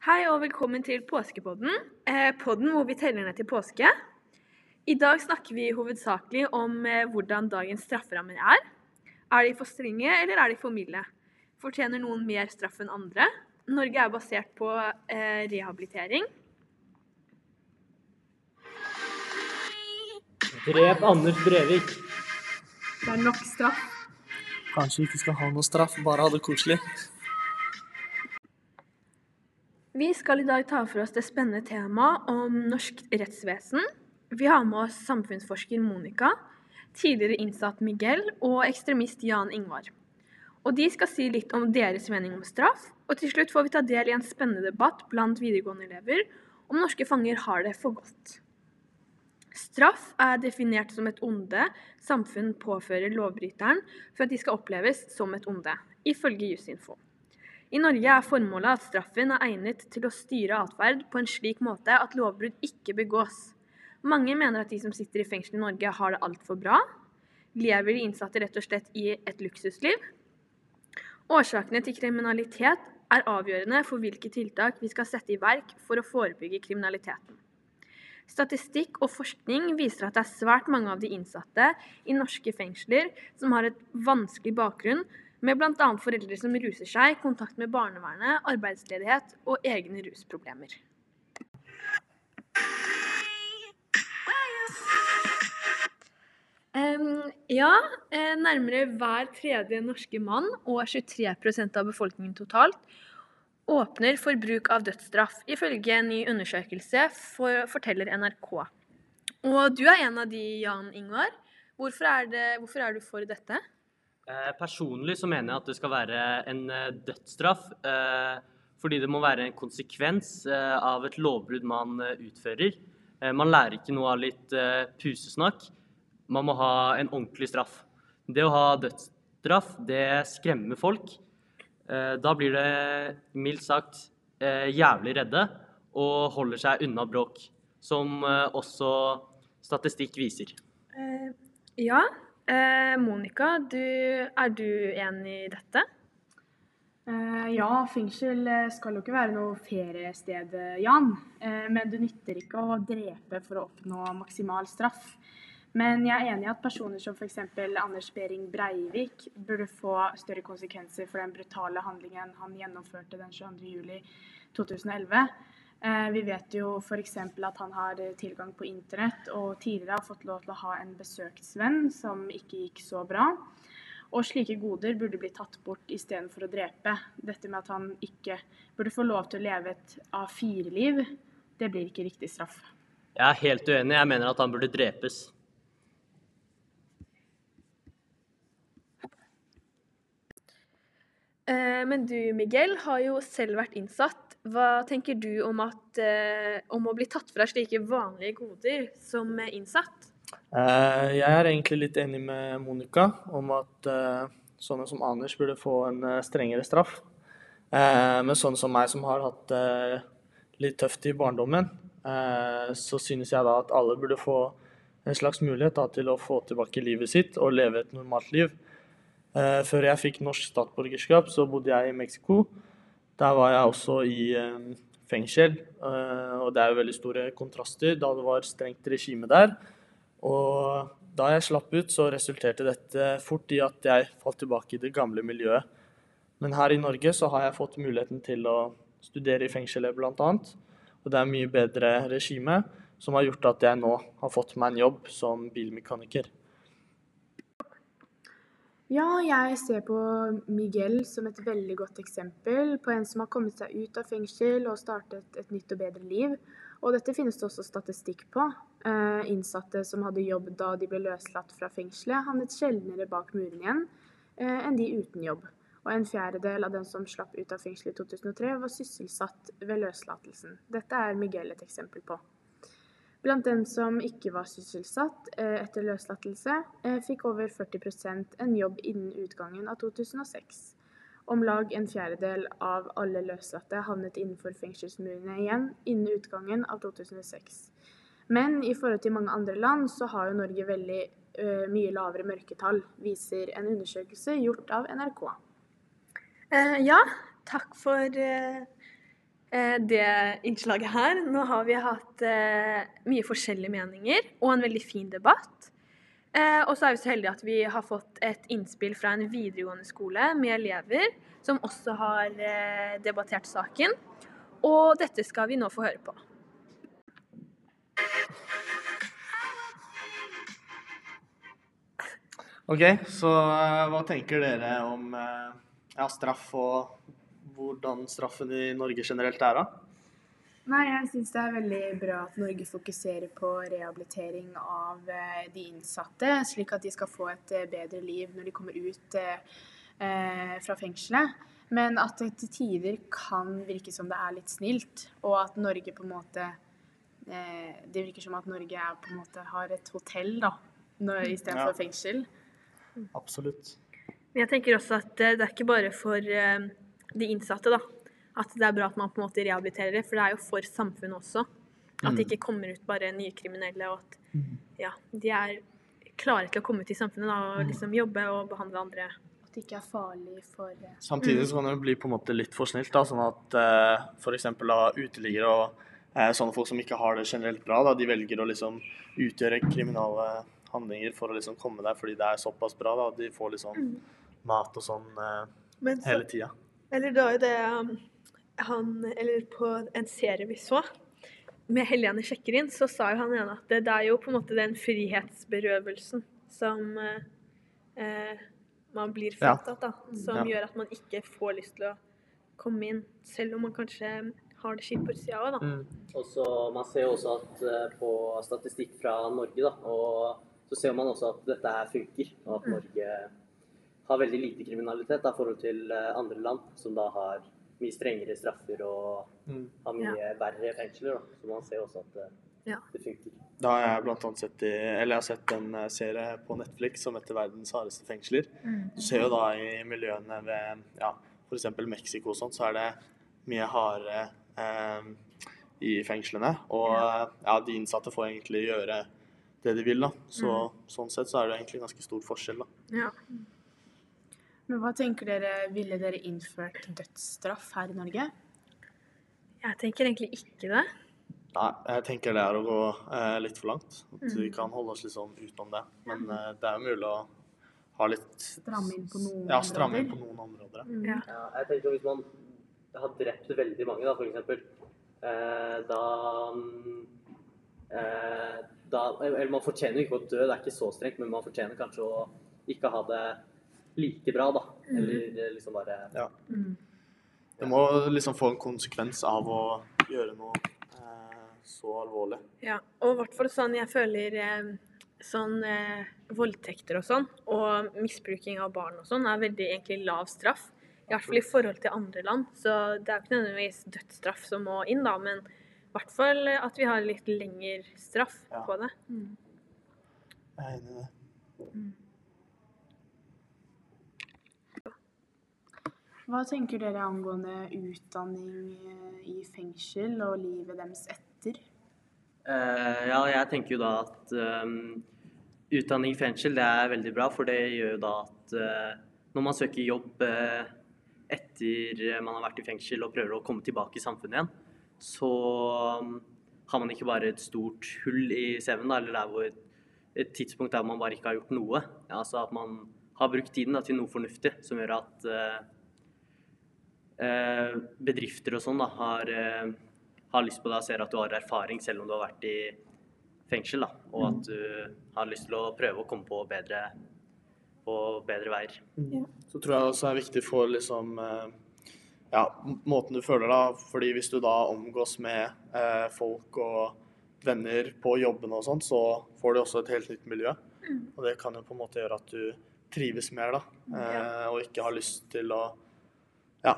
Hei og velkommen til påskepodden, eh, podden hvor vi teller ned til påske. I dag snakker vi hovedsakelig om eh, hvordan dagens strafferammer er. Er de for strenge, eller er de for milde? Fortjener noen mer straff enn andre? Norge er basert på eh, rehabilitering. Drep Anders Brevik. Det er nok straff. Kanskje vi ikke skal ha noe straff, bare ha det koselig. Vi skal i dag ta for oss det spennende temaet om norsk rettsvesen. Vi har med oss samfunnsforsker Monica, tidligere innsatt Miguel og ekstremist Jan Ingvar. Og De skal si litt om deres mening om straff, og til slutt får vi ta del i en spennende debatt blant videregående elever om norske fanger har det for godt. Straff er definert som et onde samfunn påfører lovbryteren for at de skal oppleves som et onde, ifølge Jusinfo. I Norge er formålet at straffen er egnet til å styre atferd på en slik måte at lovbrudd ikke begås. Mange mener at de som sitter i fengsel i Norge har det altfor bra. Lever de innsatte rett og slett i et luksusliv? Årsakene til kriminalitet er avgjørende for hvilke tiltak vi skal sette i verk for å forebygge kriminaliteten. Statistikk og forskning viser at det er svært mange av de innsatte i norske fengsler som har et vanskelig bakgrunn med bl.a. foreldre som ruser seg, kontakt med barnevernet, arbeidsledighet og egne rusproblemer. Um, ja, eh, nærmere hver tredje norske mann og 23% av befolkningen totalt åpner for bruk av dødsstraff, ifølge en ny undersøkelse, for, forteller NRK. Og du er en av de, Jan Ingvar. Hvorfor er, det, hvorfor er du for dette? Eh, personlig så mener jeg at det skal være en eh, dødsstraff. Eh, fordi det må være en konsekvens av et lovbrudd man utfører. Man lærer ikke noe av litt pusesnakk. Man må ha en ordentlig straff. Det å ha dødsstraff, det skremmer folk. Da blir det mildt sagt jævlig redde og holder seg unna bråk. Som også statistikk viser. Ja, Eh, Monica, du, er du enig i dette? Eh, ja, fengsel eh, skal jo ikke være noe feriested, eh, Jan. Eh, men det nytter ikke å drepe for å oppnå maksimal straff. Men jeg er enig i at personer som f.eks. Anders Behring Breivik burde få større konsekvenser for den brutale handlingen han gjennomførte den 22.07.2011. Eh, vi vet jo f.eks. at han har tilgang på internett, og tidligere har fått lov til å ha en besøksvenn som ikke gikk så bra. Og slike goder burde bli tatt bort istedenfor å drepe. Dette med at han ikke burde få lov til å leve et A4-liv, det blir ikke riktig straff. Jeg er helt uenig. Jeg mener at han burde drepes. Eh, men du, Miguel, har jo selv vært innsatt. Hva tenker du om, at, eh, om å bli tatt fra slike vanlige goder som innsatt? Eh, jeg er egentlig litt enig med Monica om at eh, sånne som Anders burde få en strengere straff. Men sånne som meg som har hatt det litt tøft i barndommen, så synes jeg da at alle burde få en slags mulighet da, til å få tilbake livet sitt og leve et normalt liv. før jeg fikk norsk statsborgerskap, så bodde jeg i Mexico. Der var jeg også i eh, fengsel, eh, og det er jo veldig store kontraster da det var strengt regime der. Og da jeg slapp ut, så resulterte dette fort i at jeg falt tilbake i det gamle miljøet. Men her i Norge så har jeg fått muligheten til å studere i fengselet bl.a. Og det er mye bedre regime, som har gjort at jeg nå har fått meg en jobb som bilmekaniker. Ja, jeg ser på Miguel som et veldig godt eksempel på en som har kommet seg ut av fengsel og startet et nytt og bedre liv. Og dette finnes det også statistikk på. Eh, innsatte som hadde jobb da de ble løslatt fra fengselet, havnet sjeldnere bak muren igjen eh, enn de uten jobb. Og en fjerdedel av dem som slapp ut av fengselet i 2003, var sysselsatt ved løslatelsen. Dette er Miguel et eksempel på. Blant dem som ikke var sysselsatt eh, etter løslatelse, eh, fikk over 40% en jobb innen utgangen av 2006. Om lag en fjerdedel av alle løslatte havnet innenfor fengselsmurene igjen innen utgangen av 2006. Men i forhold til mange andre land så har jo Norge veldig uh, mye lavere mørketall, viser en undersøkelse gjort av NRK. Ja, takk for, uh, eh, det innslaget her. Nå har vi hatt eh, mye forskjellige meninger og en veldig fin debatt. Eh, og så er vi så heldige at vi har fått et innspill fra en videregående skole med elever som også har eh, debattert saken. Og dette skal vi nå få høre på. OK, så eh, hva tenker dere om eh, ja, straff og hvordan straffen i Norge generelt er, da? Nei, jeg syns det er veldig bra at Norge fokuserer på rehabilitering av eh, de innsatte, slik at de skal få et eh, bedre liv når de kommer ut eh, fra fengselet. Men at det til tider kan virke som det er litt snilt, og at Norge på en måte eh, Det virker som at Norge er, på en måte har et hotell da, istedenfor Ja. fengsel. Absolutt. Men jeg tenker også at det er ikke bare for de innsatte, da. At det er bra at man på en måte rehabiliterer det, for det er jo for samfunnet også. At det ikke kommer ut bare nye kriminelle, og at ja, de er klare til å komme ut i samfunnet da, og liksom jobbe og behandle andre. At det ikke er farlig for eh, Samtidig så kan det bli på en måte litt for snilt, da, sånn at eh, f.eks. uteliggere og eh, sånne folk som ikke har det generelt bra, da, de velger å liksom utgjøre kriminale handlinger for å liksom komme der fordi det er såpass bra. da, De får liksom mat og sånn eh, Men hele tida. Eller da er det um, han Eller på en serie vi så, med Helene sjekker inn, så sa jo han ene at det, det er jo på en måte den frihetsberøvelsen som eh, eh, man blir fratatt, da. Som Ja. gjør at man ikke får lyst til å komme inn, selv om man kanskje har det kjipt på sida òg, da. Mm. Og så Man ser jo også at eh, på statistikk fra Norge, da, og så ser man også at dette her funker. Og at Norge har veldig lite kriminalitet i forhold til eh, andre land, som da har mye strengere straffer og Mm. har mye verre fengsler. Da. Så man ser også at det, Ja. det funker. Da har jeg blant annet sett i, eller jeg har sett en eh, serie på Netflix som heter 'Verdens hardeste fengsler'. Du ser jo da i miljøene ved ja, f.eks. Mexico og sånn, så er det mye hardere eh, i fengslene. Og ja. de innsatte får egentlig gjøre det de vil, da. Så sånn sett så er det egentlig ganske stor forskjell, da. Ja. Men hva tenker dere, ville dere innført dødsstraff her i Norge? Jeg tenker egentlig ikke det. Nei, jeg tenker det er å gå eh, litt for langt. At vi kan holde oss litt sånn utenom det. Men eh, det er jo mulig å ha litt Stramme inn på noen Ja, stramme inn på noen områder. Mm. Ja. Ja, jeg tenker Hvis man har drept veldig mange, da, f.eks., eh, da mm, eh, da, Eller man fortjener jo ikke å dø, det er ikke så strengt, men man fortjener kanskje å ikke ha det like bra, da. Eller eh, liksom bare Ja. Mm. Det må liksom få en konsekvens av å gjøre noe eh, så alvorlig. Ja, og i hvert fall sånn jeg føler eh, sånn eh, voldtekter og sånn, og misbruking av barn og sånn, er veldig egentlig lav straff. I hvert fall i forhold til andre land. Så det er jo ikke nødvendigvis dødsstraff som må inn, da, men i hvert fall at vi har litt lengre straff Ja. på det. Jeg er enig i det. Hva tenker dere angående utdanning eh, i fengsel og livet deres etter? Uh, ja, jeg tenker jo da at um, utdanning i fengsel det er veldig bra, for det gjør jo da at uh, når man søker jobb uh, etter man har vært i fengsel og prøver å komme tilbake i samfunnet igjen, så um, har man ikke bare et stort hull i CV-en, eller eller er hvor et tidspunkt der man bare ikke har gjort noe. Ja, altså at man har brukt tiden da, til noe fornuftig som gjør at bedrifter og sånn har eh, har lyst på deg og ser at du har erfaring selv om du har vært i fengsel, da, og at du har lyst til å prøve å komme på bedre, på bedre veier. Så tror jeg også er viktig for liksom eh, ja, måten du føler da. Fordi hvis du da omgås med eh, folk og venner på jobben og sånn, så får du også et helt nytt miljø. Og det kan jo på en måte gjøre at du trives mer, da. Eh, og ikke har lyst til å ja,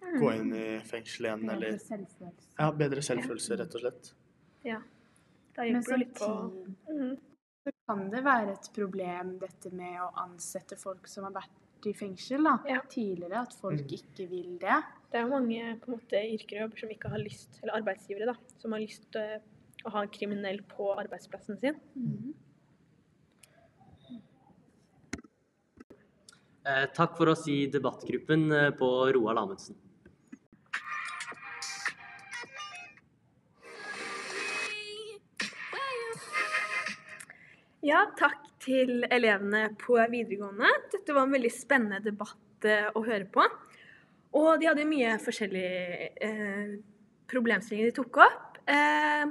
gå inn i fengsel igjen, Bedre eller selvfølelse. ja, bedre selvfølelse, rett og slett. Ja. Da hjelper det litt på mm. Så kan det være et problem dette med å ansette folk som har vært i fengsel da, Ja. tidligere, at folk Mm. ikke vil det. Det er mange på en måte yrker og jobber som ikke har lyst, eller arbeidsgivere da, som har lyst til å ha en kriminell på arbeidsplassen sin. Eh, takk for oss i debattgruppen eh, på Roald Amundsen. Ja, takk til elevene på videregående. Dette var en veldig spennende debatt eh, å høre på. Og de hadde mye forskjellige eh, problemstillinger de tok opp. Eh,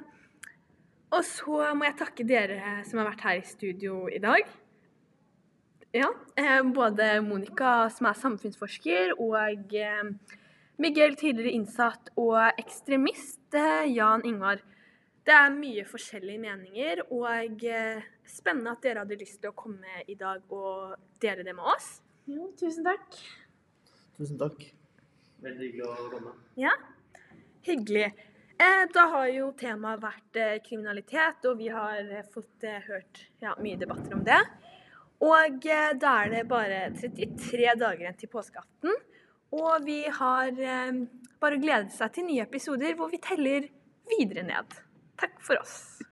og så må jeg takke dere som har vært her i studio i dag. Ja, eh, både Monica, som er samfunnsforsker, og eh, Miguel, tidligere innsatt, og ekstremist, eh, Jan Ingvar. Det er mye forskjellige meninger, og spennende at dere hadde lyst til å komme i dag og dele det med oss. Jo, tusen takk. Tusen takk. Veldig hyggelig å komme. Ja, hyggelig. Eh, da har jo temaet vært eh, kriminalitet, og vi har eh, fått hørt ja, mye debatter om det. Og da er det bare 33 dager igjen til påskeaften. Og vi har bare gledet seg til nye episoder hvor vi teller videre ned. Takk for oss.